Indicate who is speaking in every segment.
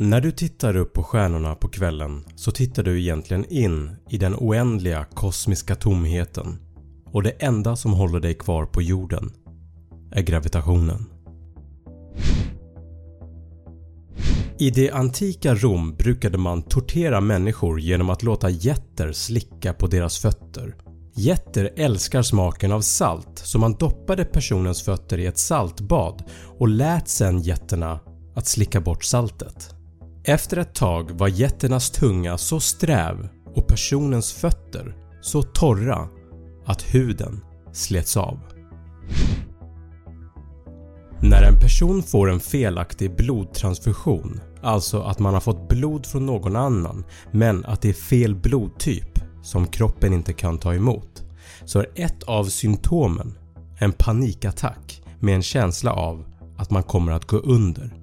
Speaker 1: När du tittar upp på stjärnorna på kvällen så tittar du egentligen in i den oändliga kosmiska tomheten och det enda som håller dig kvar på jorden är gravitationen. I det antika Rom brukade man tortera människor genom att låta getter slicka på deras fötter. Getter älskar smaken av salt så man doppade personens fötter i ett saltbad och lät sedan getterna att slicka bort saltet. Efter ett tag var getternas tunga så sträv och personens fötter så torra att huden slets av. När en person får en felaktig blodtransfusion, alltså att man har fått blod från någon annan men att det är fel blodtyp som kroppen inte kan ta emot, så är ett av symptomen en panikattack med en känsla av att man kommer att gå under.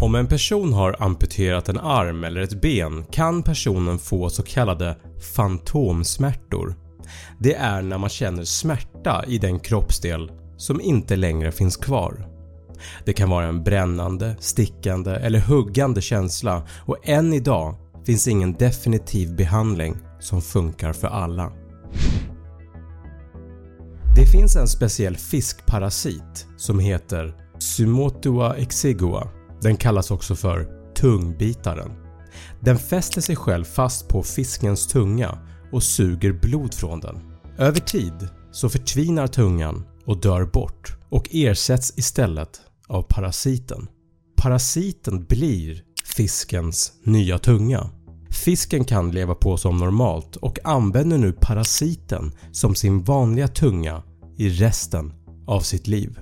Speaker 1: Om en person har amputerat en arm eller ett ben kan personen få så kallade fantomsmärtor. Det är när man känner smärta i den kroppsdel som inte längre finns kvar. Det kan vara en brännande, stickande eller huggande känsla och än idag finns ingen definitiv behandling som funkar för alla. Det finns en speciell fiskparasit som heter Sumotua exigua. Den kallas också för tungbitaren. Den fäster sig själv fast på fiskens tunga och suger blod från den. Över tid så förtvinar tungan och dör bort och ersätts istället av parasiten. Parasiten blir fiskens nya tunga. Fisken kan leva på som normalt och använder nu parasiten som sin vanliga tunga i resten av sitt liv.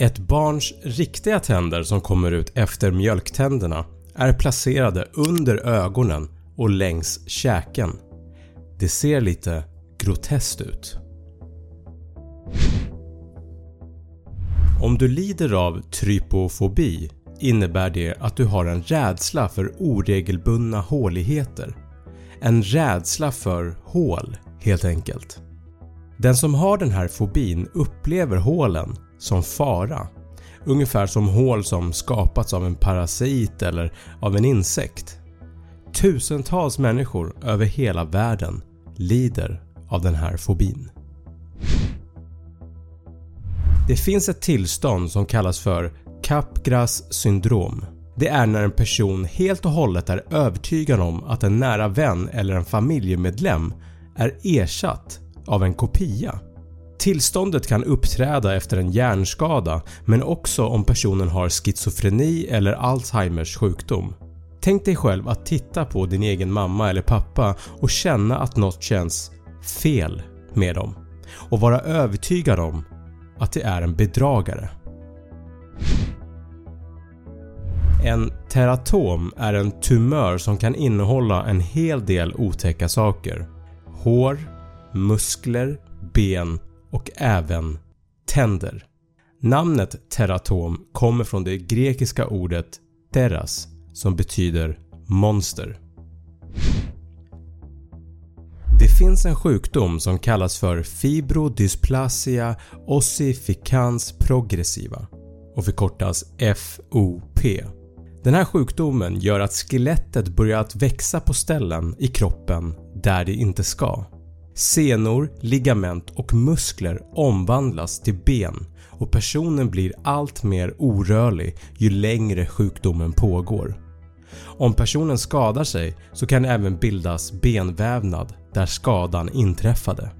Speaker 1: Ett barns riktiga tänder som kommer ut efter mjölktänderna är placerade under ögonen och längs käken. Det ser lite groteskt ut. Om du lider av trypofobi innebär det att du har en rädsla för oregelbundna håligheter. En rädsla för hål helt enkelt. Den som har den här fobin upplever hålen som fara. Ungefär som hål som skapats av en parasit eller av en insekt. Tusentals människor över hela världen lider av den här fobin. Det finns ett tillstånd som kallas för Capgras syndrom. Det är när en person helt och hållet är övertygad om att en nära vän eller en familjemedlem är ersatt av en kopia. Tillståndet kan uppträda efter en hjärnskada men också om personen har schizofreni eller Alzheimers sjukdom. Tänk dig själv att titta på din egen mamma eller pappa och känna att något känns fel med dem och vara övertygad om att det är en bedragare. En teratom är en tumör som kan innehålla en hel del otäcka saker. Hår, muskler, ben och även tänder. Namnet teratom kommer från det grekiska ordet teras som betyder monster. Det finns en sjukdom som kallas för fibrodysplasia ossificans progressiva och förkortas FOP. Den här sjukdomen gör att skelettet börjar att växa på ställen i kroppen där det inte ska. Senor, ligament och muskler omvandlas till ben och personen blir allt mer orörlig ju längre sjukdomen pågår. Om personen skadar sig så kan det även bildas benvävnad där skadan inträffade.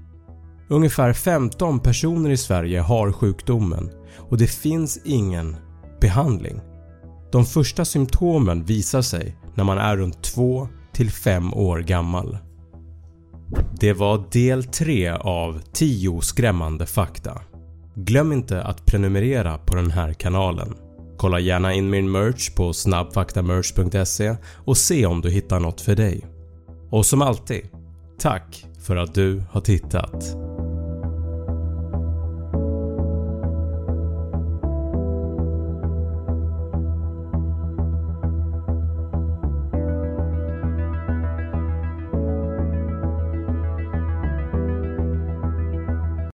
Speaker 1: Ungefär 15 personer i Sverige har sjukdomen och det finns ingen behandling. De första symptomen visar sig när man är runt 2 5 år gammal. Det var del 3 av 10 skrämmande fakta. Glöm inte att prenumerera på den här kanalen. Kolla gärna in min merch på snabbfaktamerch.se och se om du hittar något för dig. Och som alltid, tack för att du har tittat.